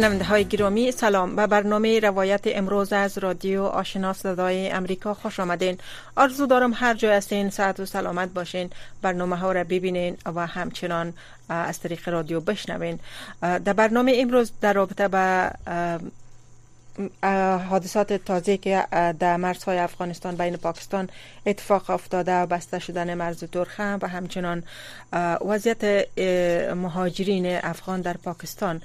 شنونده های گرامی سلام به برنامه روایت امروز از رادیو آشنا صدای امریکا خوش آمدین. آرزو دارم هر جای هستین ساعت و سلامت باشین برنامه ها را ببینین و همچنان از طریق رادیو بشنوین. در برنامه امروز در رابطه به حادثات تازه که در مرزهای افغانستان بین پاکستان اتفاق افتاده و بسته شدن مرز ترخم و همچنان وضعیت مهاجرین افغان در پاکستان.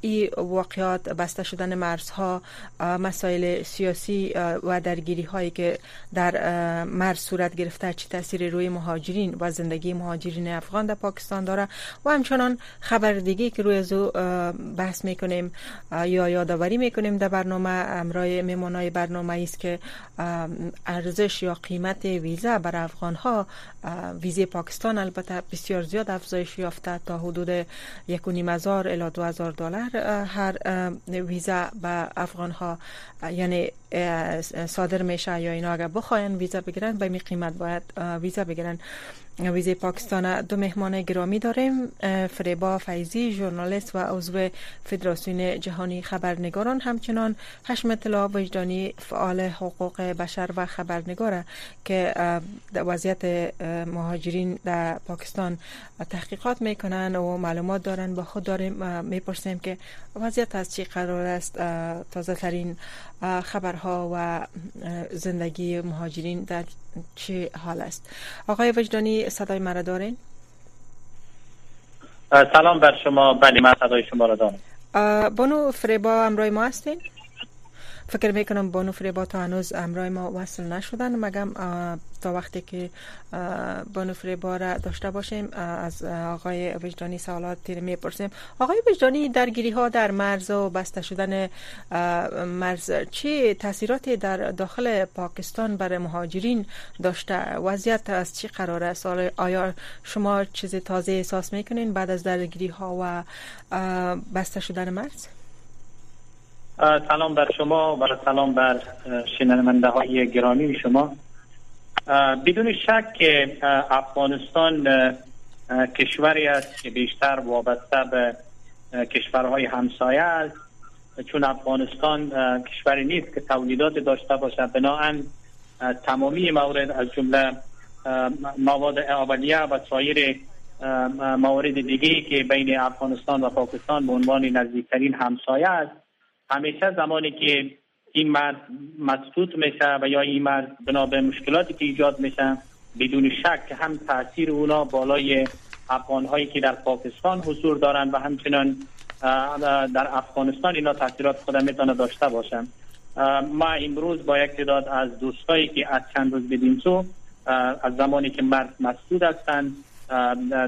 این واقعات بسته شدن مرزها مسائل سیاسی و درگیری هایی که در مرز صورت گرفته چه تاثیر روی مهاجرین و زندگی مهاجرین افغان در پاکستان داره. و همچنان خبر دیگه که روی زو بحث می‌کنیم یا یادآوری می‌کنیم در برنامه امرای میمانای برنامه است که ارزش یا قیمت ویزا بر افغان ها ویزه پاکستان البته بسیار زیاد افزایش یافته تا حدود یک و نیم هزار الی دو هزار دلار هر ویزا به افغان ها یعنی صادر میشه یا اینا اگر بخواین ویزا بگیرن به می قیمت باید ویزا بگیرن. ویزه پاکستان دو مهمان گرامی داریم فریبا فیزی ژورنالیست و عضو فدراسیون جهانی خبرنگاران. همچنان حشمت الله وجدانی فعال حقوق بشر و خبرنگاره که وضعیت مهاجرین در پاکستان تحقیقات می‌کنن و معلومات دارن. با خود داریم می‌پرسیم که وضعیت از چی قرار است تازه ترین خبرها و زندگی مهاجرین در چه حال است؟ آقای وجدانی صدای مرا دارین؟ سلام بر شما. بله من صدای شما را دارم. بانو فریبا امرای ما هستین؟ فکر می‌کنم بانو فریبا تا هنوز امرای ما وصل نشدن. مگم تا وقتی که بانو فریبا را داشته باشیم از آقای وجدانی سوالات می‌پرسیم. آقای وجدانی درگیری ها در مرز و بسته شدن مرز چه تاثیراتی در داخل پاکستان برای مهاجرین داشته؟ وضعیت از چی قرار است؟ آیا شما چیز تازه احساس می‌کنین بعد از درگیری ها و بسته شدن مرز؟ سلام بر شما و سلام بر شنونده های گرامی شما. بدون شک که افغانستان کشوری است که بیشتر وابسته به کشورهای همسایه است. چون افغانستان کشوری نیست که تولیدات داشته باشد. بناهن تمامی مورد از جمله مواد اولیه و سایر موارد دیگه که بین افغانستان و پاکستان به عنوان نزدیکترین همسایه است همیشه زمانی که این مرد مسدود میشه و یا این مرد بنا به مشکلاتی که ایجاد میشه بدون شک هم تاثیر اونا بالای افغان هایی که در پاکستان حضور دارند و همچنان در افغانستان اینا تاثیرات خود می‌تونه داشته باشن ما امروز با یک تعداد از دوستایی که از چند روز بدین سو از زمانی که مرد مسدود هستند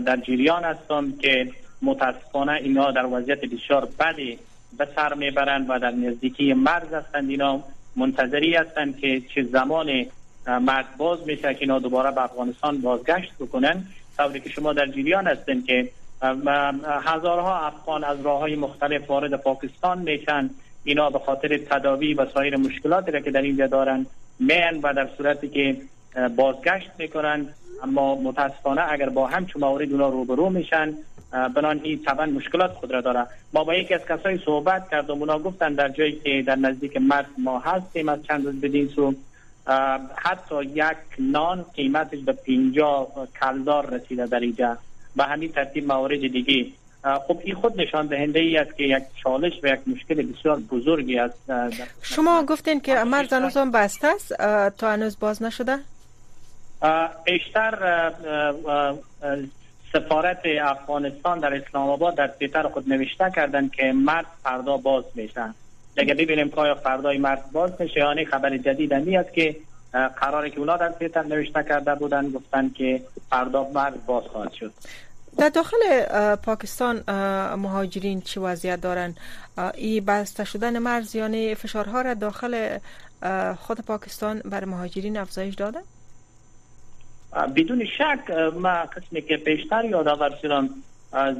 در جریان هستم که متاسفانه اینا در وضعیت بسیار بدی به سر می‌برند و در نزدیکی مرز هستند. اینا منتظری هستند که چه زمان مرد باز میشه که اینا دوباره به افغانستان بازگشت بکنن. طوری که شما در جریان هستند که هزارها افغان از راه های مختلف وارد پاکستان میشن. اینا به خاطر تداوی و سایر مشکلاتی را که در اینجا دارن میان و در صورتی که بازگشت می‌کنن. اما متاسفانه اگر با همچون موارد اونا روبرو میشن بنان این طبعا مشکلات خود را داره. ما با یکی از کسایی صحبت کردم اونا گفتن در جایی که در نزدیک مرد ما هستیم از چند روز بدین سو حتی یک نان قیمتش به پینجا کلدار رسیده در اینجا. به همین ترتیب موارد دیگه. خب این خود نشان دهنده ای است که یک چالش و یک مشکل بسیار بزرگی است. شما گفتین که مرز هنوز هم بسته است تا هنوز باز نشده؟ بیشتر سفارت افغانستان در اسلام آباد در تویتر خود نوشته کردن که مرد فردا باز میشن اگر ببینیم که آیا فردای مرد باز میشه یعنی خبر جدید همی است که قراره که اونا در تویتر نوشته کرده بودن گفتن که فردا مرد باز خواهد شد. در داخل پاکستان مهاجرین چه وضعیت دارند ای بسته شدن مرز یعنی فشارها را داخل خود پاکستان بر مهاجرین افزایش داده؟ بدون شک ما قسمی که پیشتر یادآور شدم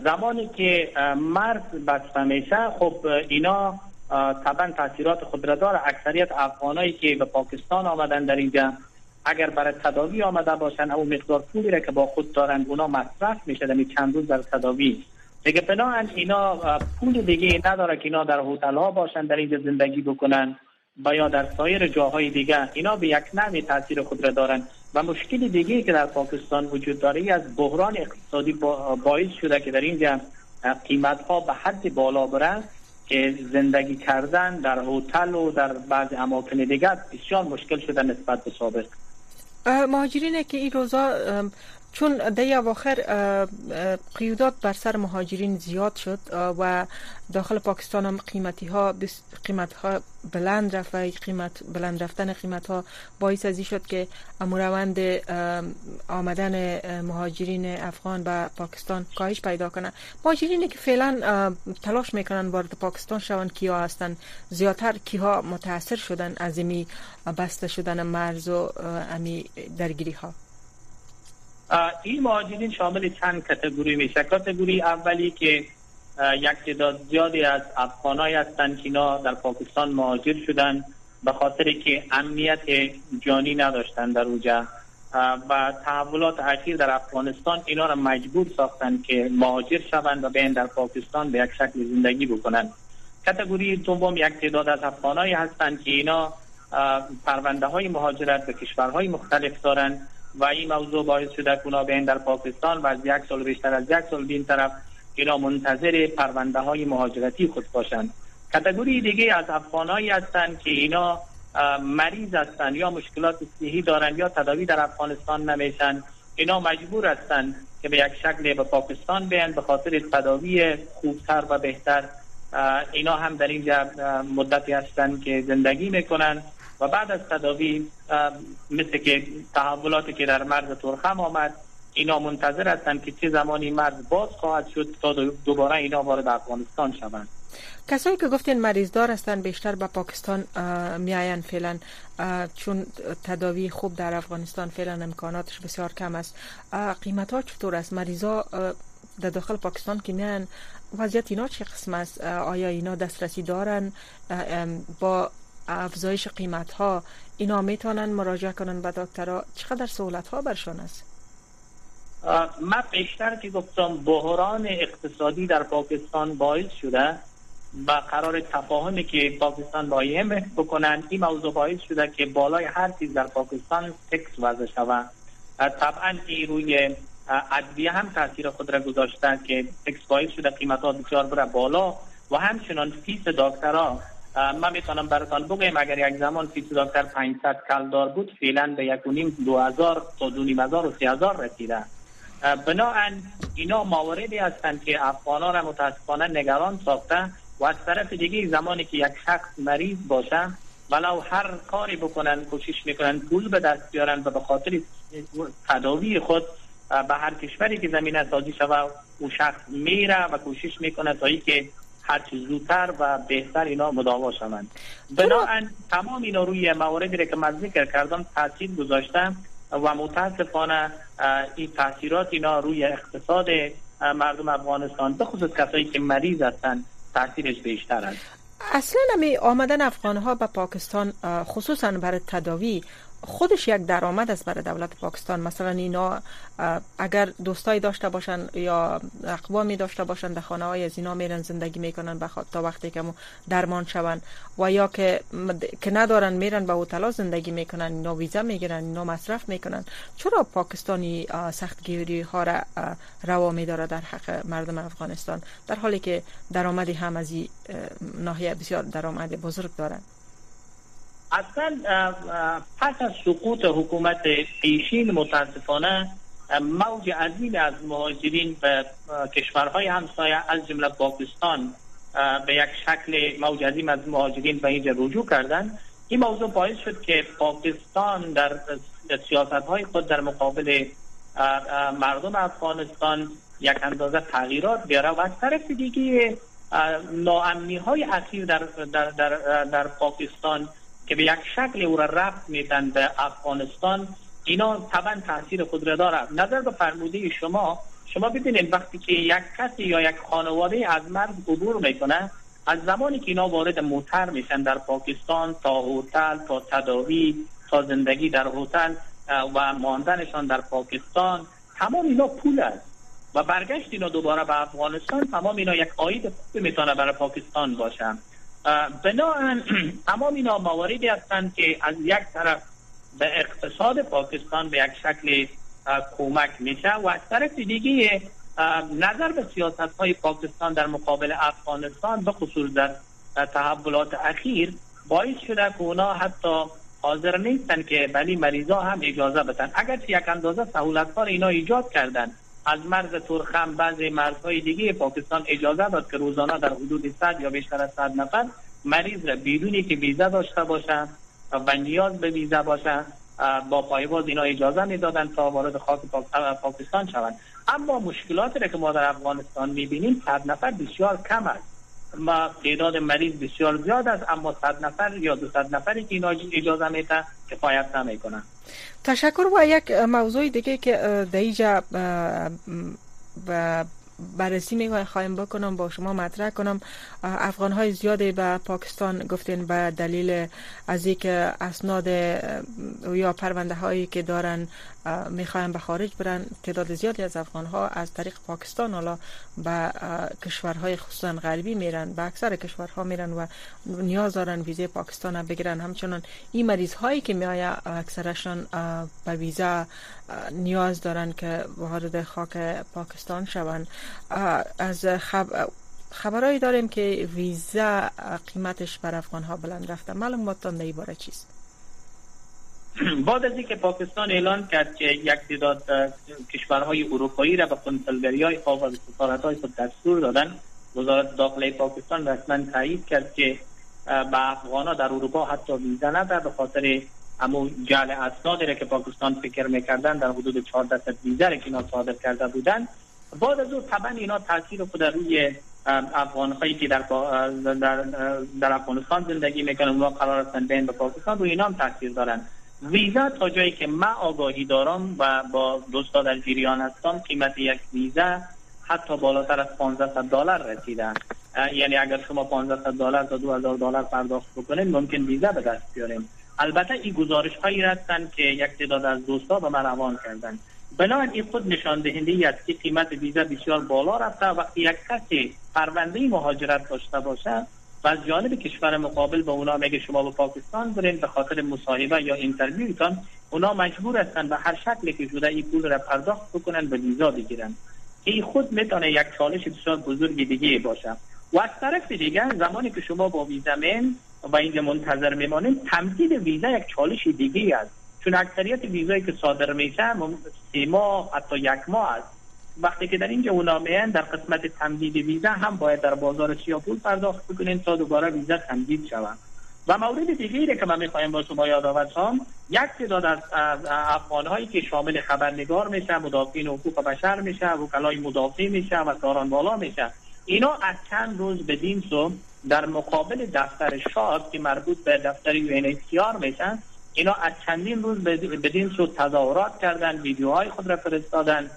زمانی که مرز بسته میشه خب اینا طبعا تاثیرات خود را داره. اکثریت افغانایی که به پاکستان آمدن در اینجا اگر برای تداوی آمده باشن او مقدار پولی را که با خود دارند اونا مصرف میشه در چند روز در تداوی. دیگه بناهن اینا پول دیگه نداره که اینا در هتل ها باشن در اینجا زندگی بکنن یا در سایر جاهای دیگه. اینا به یک نوع تاثیر خود را دارن. و مشکل دیگه که در پاکستان وجود داره از بحران اقتصادی باعث شده که در اینجا قیمت ها به حد بالا بره که زندگی کردن در هتل و در بعض اماکن دیگر بسیار مشکل شده نسبت به سابق. مهاجرین که این روزا چون در اواخر قیودات بر سر مهاجرین زیاد شد و داخل پاکستان هم قیمتی ها قیمت ها بلند رفت و قیمت بلند رفتن قیمت ها باعث ازی شد که امروند آمدن مهاجرین افغان به پاکستان کاهش پیدا کنه. مهاجرینی که فعلا تلاش می‌کنن وارد پاکستان شوند کیا هستن؟ زیادتر کیها متاثر شدن از امی بسته شدن مرز و امی درگیری ها این مهاجرین شامل چند کتگوری میشه. کتگوری اولی که یک تعداد زیادی از افغانای هستند که اینا در پاکستان مهاجر شدن به خاطر که امنیت جانی نداشتن در اوجا و تحولات اخیر در افغانستان اینا را مجبور ساختن که مهاجر شوند و بیان در پاکستان به یک شکل زندگی بکنن. کتگوری دوم یک تعداد از افغانایی هستند که اینا پرونده های مهاجرت به کشورهای مختلف دارند و این موضوع باعث شده اونا در پاکستان و از یک سال بیشتر از یک سال بین طرف اینا منتظر پرونده های مهاجرتی خود باشند. کتگوری دیگه از افغانایی هستند که اینا مریض هستند یا مشکلات صحی دارند یا تداوی در افغانستان نمیشن. اینا مجبور هستند که به یک شکل به پاکستان بیان به خاطر تداوی خوبتر و بهتر. اینا هم در اینجا مدتی هستند که زندگی می‌کنن. و بعد از تداوی مثل که تحولاتی که در مرز ترخم آمد اینا منتظر هستند که چه زمانی مرز باز خواهد شد تا دوباره اینا وارد افغانستان شوند. کسایی که گفتین مریضدار هستند بیشتر به پاکستان میاین فعلا چون تداوی خوب در افغانستان فعلا امکاناتش بسیار کم است. قیمت ها چطور است؟ مریضا در داخل پاکستان که میان وضعیت اینا چه قسم است؟ آیا اینا دسترسی دارن؟ با افزایش قیمت ها اینا می‌تونن مراجعه کنن به دکترها چقدر سهولت ها برشان است من بیشتر که گفتم بحران اقتصادی در پاکستان باعث شده و قرار تفاهمی که پاکستان با IMF بکنن این موضوع باعث شده که بالای هر چیز در پاکستان tax وضع شود. طبعا این روی ادویه هم تاثیر خود را گذاشته که tax باعث شده قیمت ها بسیار بره بالا و همچنان fees دکترها من می‌تونم براتان بگم اگر یک زمان fees دکتر 500 کلدار بود فعلا به یک و نیم دو هزار تا دو نیم هزار و سی هزار رسیده. بناءً اینا مواردی هستند که افغانان را متاسفانه نگران ساخته و از طرف دیگه زمانی که یک شخص مریض باشه ولو هر کاری بکنن کوشش می‌کنن پول به دست بیارن و به خاطر تداوی خود به هر کشوری که زمینه سازی شود او شخص میره و کوشش می‌کنه تا که هرچی زودتر و بهتر اینا مداوا شوند. بنابراین تمام اینا روی مواردی که من ذکر کردم تاثیر گذاشتم و متاسفانه این تاثیرات اینا روی اقتصاد مردم افغانستان به خصوص کسایی که مریض هستند تاثیرش بیشتر است. اصلا نمی آمدن افغان ها به پاکستان خصوصا برای تداوی خودش یک درآمد است برای دولت پاکستان. مثلا اینا اگر دوستایی داشته باشن یا اقوامی داشته باشن در خانه های از اینا میرن زندگی می‌کنن بخاطر تا وقتی که درمان شون. و یا که که ندارن میرن به هتل زندگی می‌کنن اینا ویزا می‌گیرن اینا مصرف می‌کنن. چرا پاکستانی سختگیری ها را روا میداره در حق مردم افغانستان؟ در حالی که درآمدی هم از این ناحیه بسیار درآمد بزرگ دارن. اصلا پس از سقوط حکومت پیشین متاسفانه موج عظیم از مهاجرین به کشورهای همسایه از جمله پاکستان به یک شکل موج عظیم از مهاجرین به اینجا رجوع کردن. این موضوع باعث شد که پاکستان در سیاست های خود در مقابل مردم افغانستان یک اندازه تغییرات بیاره و از طرف دیگه ناامنی های اخیر در, در, در, در پاکستان که به یک شکل او را رفت میدن به افغانستان. اینا طبعا تاثیر خود را داره نظر به فرموده شما شما ببینید وقتی که یک کسی یا یک خانواده از مرد عبور می‌کنه از زمانی که اینا وارد موتر میشن در پاکستان تا هتل تا تداوی تا زندگی در هتل و ماندنشان در پاکستان تمام اینا پول است. و برگشت اینا دوباره به افغانستان تمام اینا یک آید خوب می‌تونه برای پاکستان باشن بنابراین تمام اینا مواردی هستند که از یک طرف به اقتصاد پاکستان به یک شکل کمک میشه و از طرف دیگه نظر به سیاست های پاکستان در مقابل افغانستان به خصوص در تحولات اخیر باعث شده که اونا حتی حاضر نیستن که بلی مریضا هم اجازه بدن. اگر یک اندازه سهولت اینا ایجاد کردن از مرز ترخم بعضی مرزهای دیگه پاکستان اجازه داد که روزانه در حدود 100 یا بیشتر از 100 نفر مریض را بدونی که ویزا داشته باشن و نیاز به ویزا باشن با پایواز اینا اجازه می‌دادن تا وارد خاک پاکستان شوند. اما مشکلاتی را که ما در افغانستان می‌بینیم صد نفر بسیار کم است. ما تعداد مریض بسیار زیاد است اما صد نفر یا دو صد نفری که اینا اجازه میده کفایت نمی‌کنن تشکر و یک موضوع دیگه که دیجا و بررسی می خواهیم بکنم با شما مطرح کنم. افغان های زیادی به پاکستان گفتین به دلیل از اینکه اسناد یا پرونده هایی که دارن می‌خوایم به خارج برن. تعداد زیادی از افغان ها از طریق پاکستان حالا به کشورهای خصوصا غربی میرن به اکثر کشورها میرن و نیاز دارن ویزه پاکستان بگیرن. همچنان این مریض هایی که میآید اکثرشان به ویزا نیاز دارن که وارد خاک پاکستان شوند. از خب خبرهایی داریم که ویزا قیمتش بر افغان ها بلند رفته. معلوماتتان در باره چیست؟ بعد از اینکه پاکستان اعلان کرد که یک تعداد کشورهای اروپایی را به کنسولگری های خواب و سفارت های خود دستور دادن وزارت داخلی پاکستان رسما تایید کرد که به افغان در اروپا حتی ویزا نده به خاطر امو جعل اسنادی را که پاکستان فکر می‌کردن در حدود 14 درصد ویزا که اینا صادر کرده بودن. بعد از او طبعا اینا تاثیر خود روی افغان هایی که در, در, در افغانستان زندگی می‌کنن اونها قرار هستن بین به پاکستان روی اینا هم تاثیر دارن. ویزا تا جایی که من آگاهی دارم و با دوستا در جریان هستم قیمت یک ویزا حتی بالاتر از 1500 دلار رسیده. یعنی اگر شما 1500 دلار تا 2000 دلار پرداخت بکنید ممکن ویزا به دست بیاریم البته این گزارش هایی هستند که یک تعداد از دوستا به من روان کردن. بنابراین این خود نشان دهنده است که قیمت ویزا بسیار بالا رفته وقتی یک کسی پرونده مهاجرت داشته باشه و از جانب کشور مقابل به اونا میگه شما به پاکستان برین به خاطر مصاحبه یا اینترویوتان اونا مجبور هستن به هر شکلی که شده این پول را پرداخت بکنن به ویزا بگیرن. این خود می‌تونه یک چالش بسیار بزرگ دیگه باشه. و از طرف دیگه زمانی که شما با ویزا مین و اینجا منتظر میمانید تمدید ویزا یک چالش دیگه است. چون اکثریت ویزایی که صادر میشه سه ماه حتی یک ماه است. وقتی که در اونا میان در قسمت تمدید ویزا هم باید در بازار سیاه پول پرداخت بکنین تا دوباره ویزا تمدید شود و مورد دیگری که من می‌خوایم با شما یادآور شم یک تعداد از افغان هایی که شامل خبرنگار میشه مدافعین حقوق بشر میشه وکلای مدافع میشه و ساران بالا میشه. اینا از چند روز بدین سو در مقابل دفتر شاد که مربوط به دفتر یو میشن اینا از چندین روز بدین سو تظاهرات کردن ویدیوهای خود را فرستادن.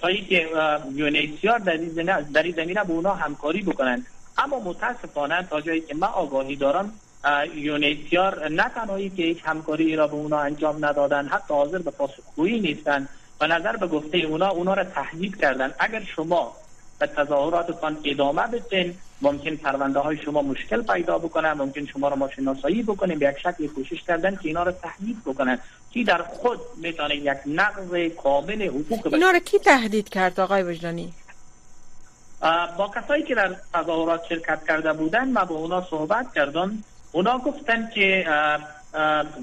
تا اینکه یونیسیار در این زمینه زمینه به اونا همکاری بکنن. اما متاسفانه تا جایی که من آگاهی دارم یونیسیار نه تنهایی که هیچ همکاری را به اونا انجام ندادن حتی حاضر به پاسخگویی نیستن. و نظر به گفته اونا اونا را تهدید کردن. اگر شما به تظاهراتتان ادامه بدین. ممکن پرونده های شما مشکل پیدا بکنن. ممکن شما را ماشین ناسایی بکنیم. به یک شکل کوشش کردن که اینا را تهدید بکنن. کی در خود می‌تونه یک نقض کامل حقوق اینا را کی تهدید کرد آقای وجدانی؟ با کسایی که در تظاهرات شرکت کرده بودن ما با اونا صحبت کردم اونا گفتن که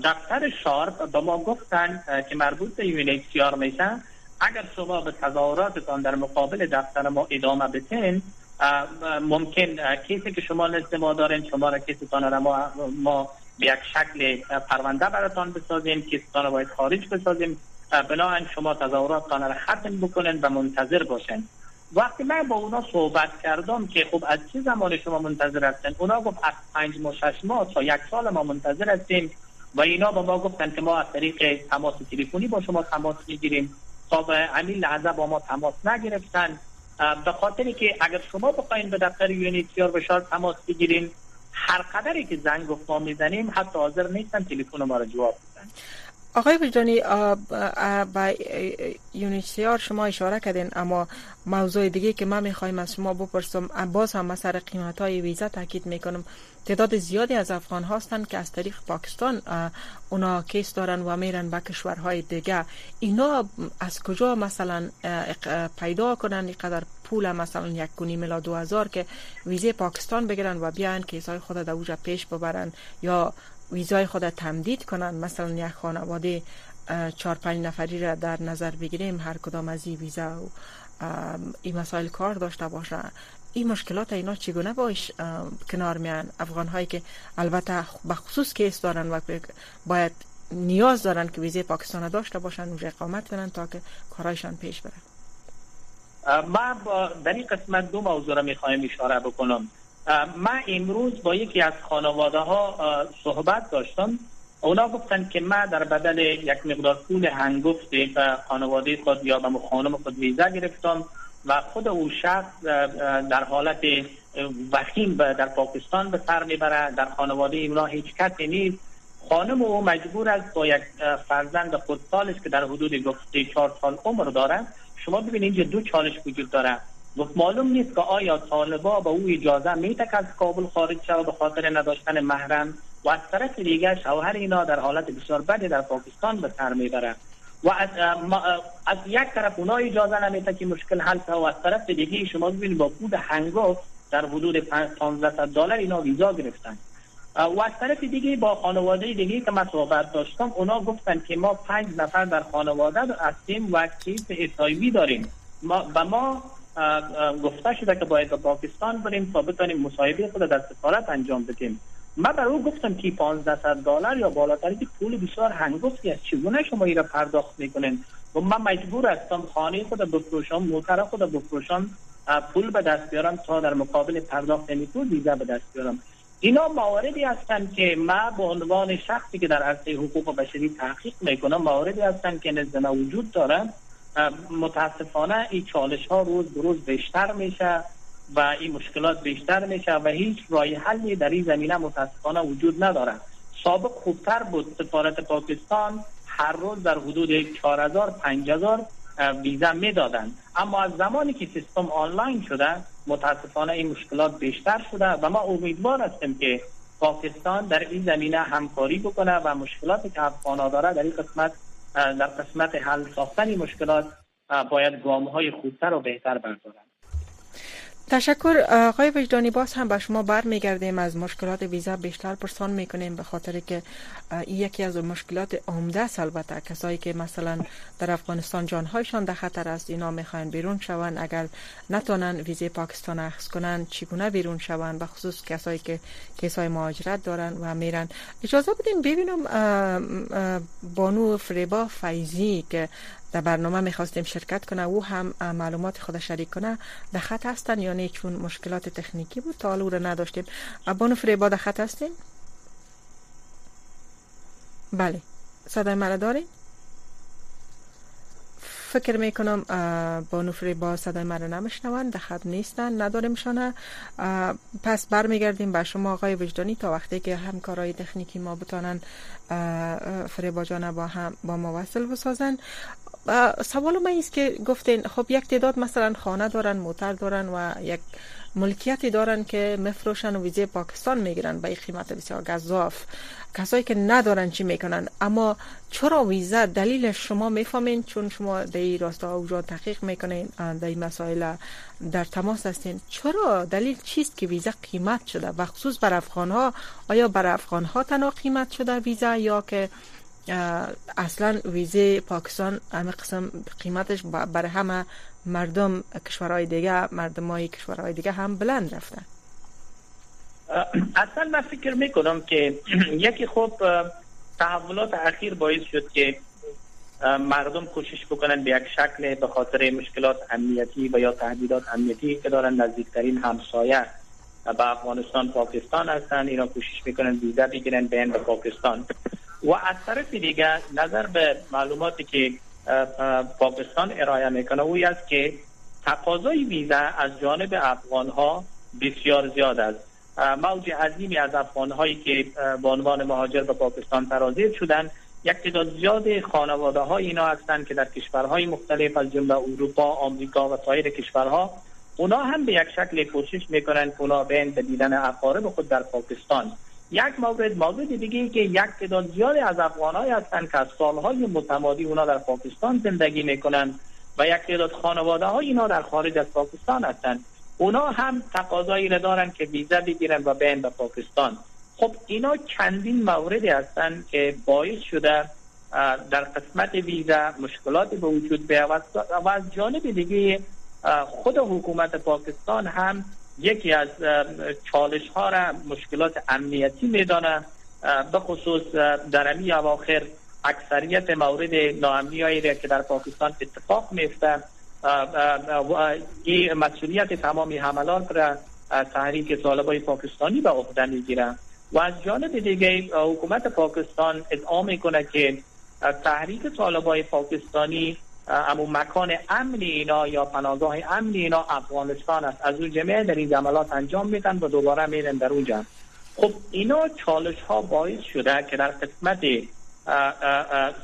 دفتر شارپ به ما گفتن که مربوط به یونیکسیار میشن اگر شما به تظاهراتتان در مقابل دفتر ما ادامه بتین ممکن کیسی که شما نزد ما دارین شما را کیستان را ما, ما به یک شکل پرونده براتان بسازیم کیستان را باید خارج بسازیم. بنابراین شما تظاهراتتان را ختم بکنن و منتظر باشن وقتی من با اونا صحبت کردم که خب از چه زمان شما منتظر هستن اونا گفت از پنج ماه شش ماه تا یک سال ما منتظر هستیم. و اینا با ما گفتن که ما از طریق تماس تلفنی با شما تماس می‌گیریم. به همین لحظه با ما تماس نگرفتن. به خاطری که اگر شما بخواین به دفتر یونیتیار بشار تماس بگیرین هر قدری که زنگ گفت ما می‌زنیم حتی حاضر نیستن تلفن ما را جواب بدن. آقای وجدانی با یونیسیار شما اشاره کردین اما موضوع دیگه که من می‌خوایم از شما بپرسم باز هم مسئله قیمت های ویزا تاکید می‌کنم. تعداد زیادی از افغان هستند که از طریق پاکستان اونا کیس دارن و میرن به کشورهای دیگه. اینا از کجا مثلا پیدا کنن؟ اینقدر پول مثلا یک کنی ملا دو هزار که ویزه پاکستان بگیرن و بیان کیس های خود در پیش ببرن یا ویزای خود تمدید کنن مثلا یک خانواده چهار پنج نفری را در نظر بگیریم. هر کدام از این ویزا و این مسائل کار داشته باشه این مشکلات اینا چگونه باش کنار میان؟ افغان هایی که البته بخصوص کیس دارن و باید نیاز دارن که ویزه پاکستان داشته باشن و اقامت کنن تا که کارایشان پیش بره. ما در این قسمت دو موضوع را می‌خوایم اشاره بکنم. من امروز با یکی از خانواده ها صحبت داشتم. اونا گفتن که من در بدل یک مقدار پول هنگفت به خانواده خود یا به خانم خود ویزا گرفتم و خود او شخص در حالت وخیم در پاکستان به سر می‌بره. در خانواده اینا هیچ کسی نیست. خانم او مجبور است با یک فرزند خود سالش که در حدود گفته چهار سال عمر داره. شما ببینید اینجا دو چالش وجود داره. گفت معلوم نیست که آیا طالبا به او اجازه میته که از کابل خارج شود به خاطر نداشتن محرم؟ و از طرف دیگر شوهر اینا در حالت بسیار بدی در پاکستان به سر می‌بره. و از, از یک طرف اونا اجازه نمیته که مشکل حل و از طرف دیگه شما ببینید با پول هنگفت در حدود 1500 دلار اینا ویزا گرفتن. و از طرف دیگه با خانواده دیگه که من صحبت داشتم اونا گفتن که ما پنج نفر در خانواده هستیم و کیس اتایوی داریم. ما به ما گفته شده که باید به پاکستان بریم تا بتونیم مصاحبه خود در سفارت انجام بدیم. من برای او گفتم که 1500 دلار یا بالاتری که پول بسیار هنگفتی است. چگونه شما را پرداخت می‌کنین؟ و من مجبور هستم خانه خود بفروشم موتر خود بفروشم پول به دست بیارم تا در مقابل پرداخت این پول ویزا به دست بیارم. اینا مواردی هستند که ما به عنوان شخصی که در عرصه حقوق بشری تحقیق می‌کنم مواردی هستند که نزد وجود دارن. متاسفانه این چالش ها روز به روز بیشتر میشه. و این مشکلات بیشتر میشه و هیچ رای حلی در این زمینه متاسفانه وجود نداره سابق خوبتر بود سفارت پاکستان هر روز در حدود 4000 5000 ویزا می‌دادن اما از زمانی که سیستم آنلاین شده متاسفانه این مشکلات بیشتر شده و ما امیدوار هستیم که پاکستان در این زمینه همکاری بکنه و مشکلاتی که افغان داره در این قسمت در قسمت حل ساختن مشکلات باید گام های خوبتر و بهتر بردارند تشکر آقای وجدانی باز هم به شما برمیگردیم. از مشکلات ویزا بیشتر پرسان می‌کنیم به خاطر که یکی از مشکلات عمده است. البته کسایی که مثلا در افغانستان جانهایشان در خطر است اینا می‌خواین بیرون شوند. اگر نتونن ویزه پاکستان اخذ کنن چگونه بیرون شوند؟ به خصوص کسایی که کیسای مهاجرت دارن و میرن. اجازه بدین ببینم بانو فریبا فیزی که در برنامه می‌خواستیم شرکت کنه او هم معلومات خود شریک کنه. در خط هستن یا چون مشکلات تکنیکی بود تا رو نداشتیم. بانو فریبا در خط هستین بله. صدای مرا دارین؟ فکر می‌کنم با نفری با صدای مرا نمیشنون در خط نیستن نداریم شانه. پس برمیگردیم به شما آقای وجدانی تا وقتی که همکارای تکنیکی ما بتانن فریبا جانه با هم با ما وصل بسازن. سوال من است که گفتین خب یک تعداد مثلا خانه دارن موتر دارن و یک ملکیتی دارن که مفروشن و ویزه پاکستان می‌گیرن به قیمت بسیار گذاف کسایی که ندارن چی می‌کنن؟ اما چرا ویزا دلیل شما می‌فهمین؟ چون شما در این راستا اوجا تحقیق می‌کنین در این مسائل در تماس هستین. چرا؟ دلیل چیست که ویزا قیمت شده؟ و خصوص بر افغان ها آیا بر افغان ها تنها قیمت شده ویزا یا که اصلا ویزه پاکستان همه قسم قیمتش برای همه مردم کشورهای دیگه مردم های کشورهای دیگه هم بلند رفتن اصلا من فکر می‌کنم که یکی خوب تحولات اخیر باعث شد که مردم کوشش بکنن به یک شکل به خاطر مشکلات امنیتی و یا تهدیدات امنیتی که دارن نزدیکترین همسایه به افغانستان پاکستان هستن. اینا کوشش می‌کنن ویزا بگیرن بین به پاکستان. و از طرف دیگه نظر به معلوماتی که پاکستان ارائه می‌کنه اوی است که تقاضای ویزا از جانب افغان ها بسیار زیاد است. موج عظیمی از افغان هایی که به عنوان مهاجر به پاکستان ترازیر شدن یک تعداد زیاد خانواده ها اینا هستند که در کشورهای مختلف از جمله اروپا، آمریکا و سایر کشورها اونا هم به یک شکل کوشش می‌کنن که اونا بین به دیدن اقارب خود در پاکستان یک مورد مورد دیگه که یک تعداد زیادی از افغانایی هستند که از سالهای متمادی اونا در پاکستان زندگی می‌کنن و یک تعداد خانواده های اینا در خارج از پاکستان هستند. اونا هم تقاضایی را دارن که ویزا بگیرن و بین به پاکستان. خب اینا چندین موردی هستند که باعث شده در قسمت ویزا مشکلات به وجود بیاید و از جانب دیگه خود حکومت پاکستان هم یکی از چالش ها را مشکلات امنیتی میدانه به خصوص در امی اواخر اکثریت مورد ناامنی هایی که در پاکستان اتفاق میفته این مسئولیت تمامی حملات را تحریک طالبای پاکستانی به عهده می‌گیره و از جانب دیگه حکومت پاکستان ادعا می‌کنه که تحریک طالبای پاکستانی اما مکان امن اینا یا پناهگاه امن اینا افغانستان است. از اون جمعه در این عملات انجام میدن و دوباره میرن در اونجا خب اینا چالش ها باعث شده که در قسمت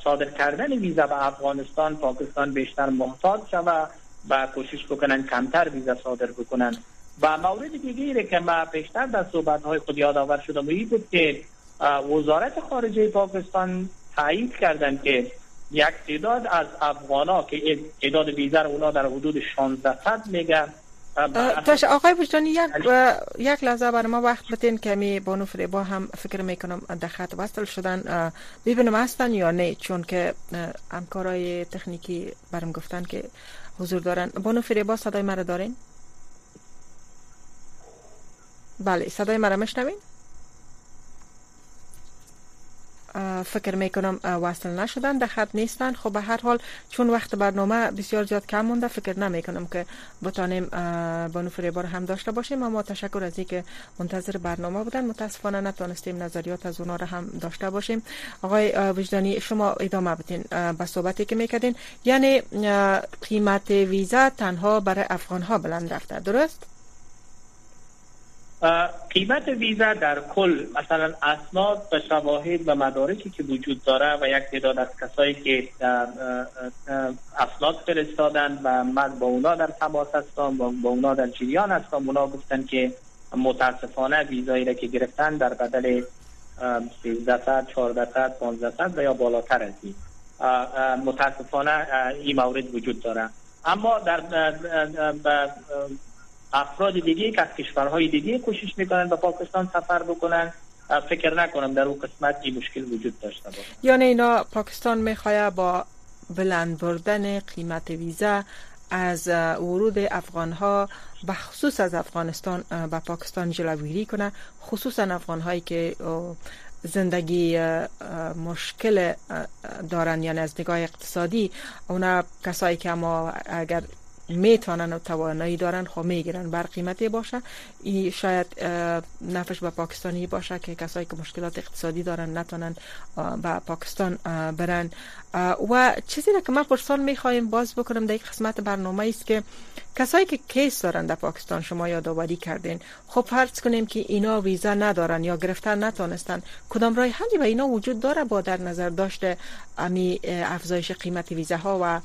صادر کردن ویزا به افغانستان پاکستان بیشتر محتاط شود و کوشش بکنن کمتر ویزا صادر بکنن. و مورد دیگه که ما بیشتر در صحبت های خود یادآور شدم این بود که وزارت خارجه پاکستان تایید کردن که یک تعداد از افغانا که تعداد بیزر اونا در حدود 1600 میگن تاش آقای وجدانی یک یک لحظه برای ما وقت بتین کمی بانو فریبا هم فکر می‌کنم در خط وصل شدن ببینم هستن یا نه چون که همکارای تکنیکی برم گفتن که حضور دارن. بانو فریبا صدای مرا دارین؟ بله صدای مرا مشنوین فکر می‌کنم وصل نشدن در خط نیستن. خب به هر حال چون وقت برنامه بسیار زیاد کم مونده فکر نمی‌کنم که بتانیم بانو فریبار هم داشته باشیم. اما تشکر از اینکه منتظر برنامه بودن. متاسفانه نتونستیم نظریات از اونا را هم داشته باشیم. آقای وجدانی شما ادامه بدین به صحبتی که می‌کردین. یعنی قیمت ویزا تنها برای افغان ها بلند رفته. درست؟ قیمت ویزا در کل مثلا اسناد و شواهد و مدارکی که وجود داره و یک تعداد از کسایی که اسناد فرستادن و من با اونا در تماس هستم و با اونا در جریان هستم اونا گفتن که متاسفانه ویزایی را که گرفتن در بدل 1300 1400 1500 و یا بالاتر از این. متاسفانه این مورد وجود داره. اما در افراد دیگه که از کشورهای دیگه کوشش می‌کنن به پاکستان سفر بکنن فکر نکنم در اون قسمت این مشکل وجود داشته باشه. یعنی اینا پاکستان می‌خواه با بلند بردن قیمت ویزا از ورود افغان ها به خصوص از افغانستان به پاکستان جلوگیری کنه خصوصا افغان هایی که زندگی مشکل دارن. یعنی از نگاه اقتصادی اونا کسایی که اما اگر می‌تونن و توانایی دارن خب می‌گیرن. بر قیمتی باشه. این شاید نفش به پاکستانی باشه که کسایی که مشکلات اقتصادی دارن نتونن به پاکستان برن. و چیزی که من پرسان می‌خوایم باز بکنم در یک قسمت برنامه است که کسایی که کیس دارن در پاکستان شما یادآوری کردین. خب فرض کنیم که اینا ویزا ندارن یا گرفتن نتونستن. کدام راه حلی و اینا وجود داره با در نظر داشته امی افزایش قیمت ویزاها و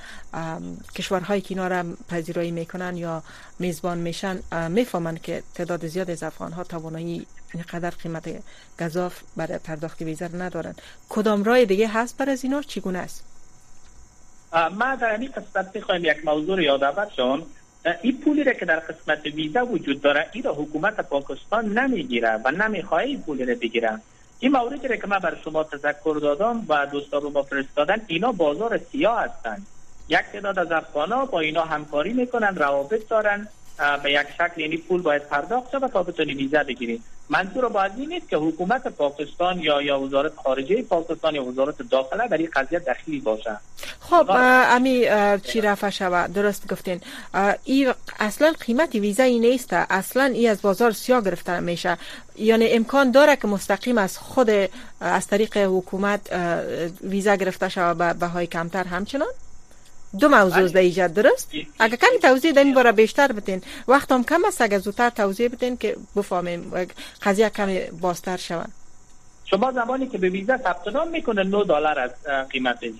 کشورهایی که اینا را پذیرایی می‌کنن یا میزبان میشن؟ می‌فهمن که تعداد زیاد از افغان ها توانایی اینقدر قیمت گذاف برای پرداخت ویزا ندارن. کدام راه دیگه هست برای از اینا؟ چگونه است؟ ما در این قسمت می‌خوایم یک موضوع یادآور شون این پولی را که در قسمت ویزا وجود داره این را حکومت پاکستان نمی‌گیره و نمی‌خواه این پولی را بگیره. این موردی را که من بر شما تذکر دادم و دوستان رو ما فرستادن اینا بازار سیاه هستند یک تعداد از افغانا با اینا همکاری می‌کنن روابط دارن. به یک شکل یعنی پول باید پرداخت شود تا بتونی ویزا بگیری. منظور با این نیست که حکومت پاکستان یا یا وزارت خارجه پاکستان یا وزارت داخله در این قضیه دخیلی باشه. خب امی چی رفع شود؟ درست گفتین. ای اصلا قیمت ویزا ای نیست. اصلا ای از بازار سیاه گرفته میشه. یعنی امکان داره که مستقیم از خود از طریق حکومت ویزا گرفته شود به های کمتر. همچنان؟ دو موضوع از ایجاد درست؟ اگر کمی توضیح این باره بیشتر بتین. وقت هم کم است اگر زودتر توضیح بتین که بفهمیم. قضیه کمی بازتر شود. شما زمانی که به ویزا ثبت نام می‌کنه 9 دلار از قیمتش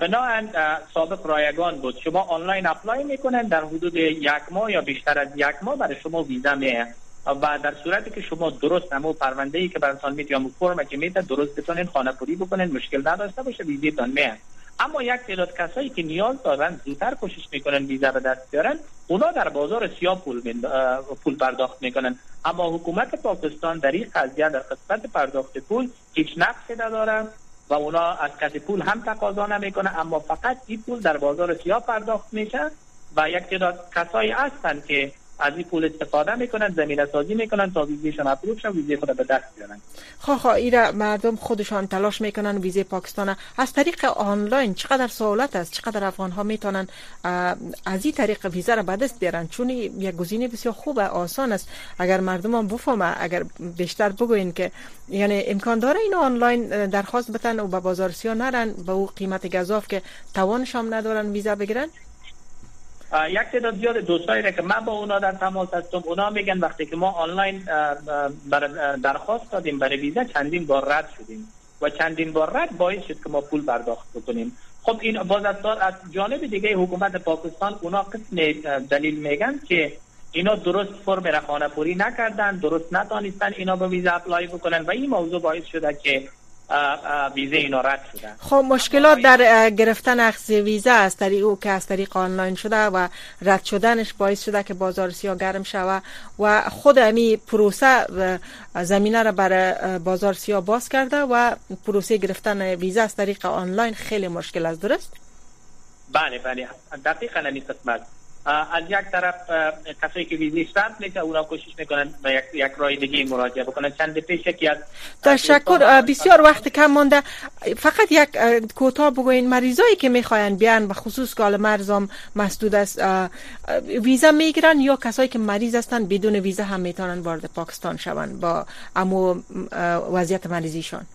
بنابراین سابق رایگان بود. شما آنلاین اپلای می‌کنن در حدود یک ماه یا بیشتر از یک ماه برای شما ویزا میه و در صورتی که شما درست همو پرونده ای که براتون میاد یا فرم که میده درست بتونین خانه پوری بکنین مشکل نداشته باشه ویزیتون میه اما یک تعداد کسایی که نیاز دارن زودتر کوشش می‌کنن ویزا به دست بیارن اونا در بازار سیاه پول, پول پرداخت می‌کنن. اما حکومت پاکستان در این قضیه در قسمت پرداخت پول هیچ نقصی نداره و اونا از کسی پول هم تقاضا نمی‌کنه اما فقط این پول در بازار سیاه پرداخت میشه و یک تعداد کسایی هستن که از این پول استفاده می‌کنن زمینه سازی می‌کنن تا ویزیشون اپروف شن ویزه خود به دست بیارن. خواه خواه ایره مردم خودشان تلاش می‌کنن ویزه پاکستان از طریق آنلاین چقدر سهولت است؟ چقدر افغان ها می‌تونن از این طریق ویزه را به دست بیارن؟ چون یک گزینه بسیار خوبه آسان است. اگر مردم هم بفهمه اگر بیشتر بگوین که یعنی امکان داره این آنلاین درخواست بتن و به بازار سیاه نرن به او قیمت گذاف که توانشان ندارن ویزا بگیرن؟ یک تعداد زیاد دوستایی که من با اونا در تماس هستم اونا میگن وقتی که ما آنلاین درخواست دادیم برای ویزا چندین بار رد شدیم و چندین بار رد باعث شد که ما پول پرداخت بکنیم. خب این باز از جانب دیگه حکومت پاکستان اونا قسم دلیل میگن که اینا درست فرم رخانه پوری نکردن درست نتانستن اینا به ویزا اپلای بکنن و این موضوع باعث شده که ویزه اینا رد شدن. خب مشکلات در گرفتن اخذ ویزا از طریق او که از طریق آنلاین شده و رد شدنش باعث شده که بازار سیاه گرم شوه و خود امی پروسه زمینه را برای بازار سیاه باز کرده و پروسه گرفتن ویزا از طریق آنلاین خیلی مشکل است. درست؟ بله بله. دقیقا نمی قسمت. از یک طرف کسایی که ویزی شرط میشه اونا کوشش می‌کنن و یک, یک رای دیگه مراجعه بکنن. چند پیش یکی از تشکر. بسیار وقت کم مانده. فقط یک کوتاه بگوین مریضایی که می‌خواین بیان به خصوص که مرزم مسدود است ویزا می‌گیرن یا کسایی که مریض هستن بدون ویزا هم می‌تونن وارد پاکستان شون با امو وضعیت مریضیشان؟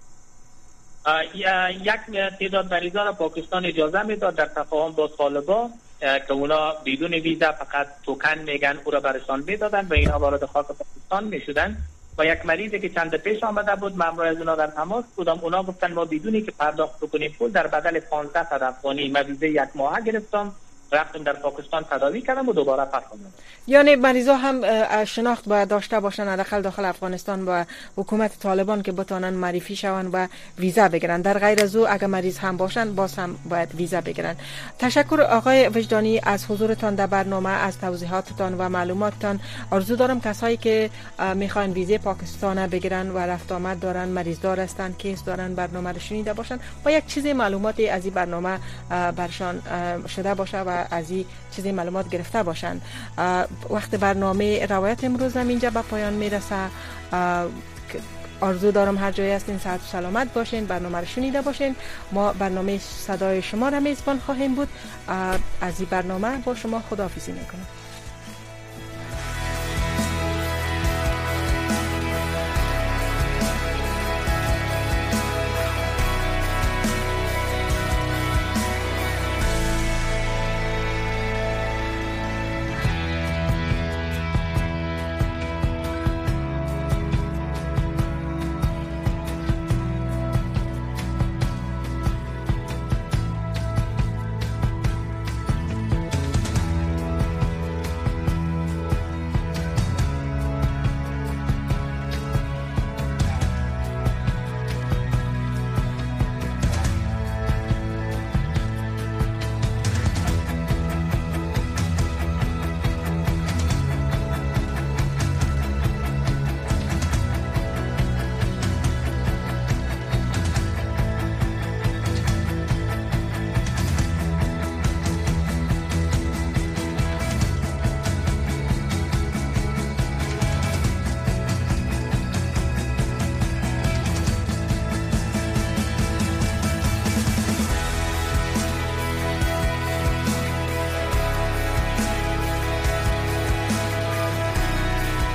یک تعداد مریضان پاکستان اجازه می‌داد در تفاهم با طالبان که اونا بدون ویزا فقط توکن میگن او را برشان می‌دادن و اینها وارد خاک پاکستان می‌شدن. و یک مریضی که چند پیش آمده بود ممرو از اونا در تماس بودم. اونا گفتن ما بدونی که پرداخت بکنیم پول در بدل 15 صد افغانی ویزه یک ماه گرفتم. رفتم در پاکستان تداوی کردم و دوباره پرخوندم یعنی مریضا هم شناخت باید داشته باشن حداقل داخل افغانستان با حکومت طالبان که بتانن معرفی شون و ویزا بگیرن. در غیر از او اگر مریض هم باشن باز هم باید ویزا بگیرن. تشکر آقای وجدانی از حضورتان در برنامه از توضیحاتتان و معلوماتتان. آرزو دارم کسایی که می‌خوان ویزه پاکستان بگیرن و رفت آمد دارن مریض دار هستن کیس دارن برنامه رو شنیده باشن. و یک چیزی معلوماتی از این برنامه برشان شده باشه و از این چیزی معلومات گرفته باشند. وقت برنامه روایت امروز هم اینجا به پایان می‌رسه. آرزو دارم هر جایی هستین ساعت سلامت باشین برنامه رو شنیده باشین. ما برنامه صدای شما را میزبان خواهیم بود. از این برنامه با شما خداحافظی می‌کنم.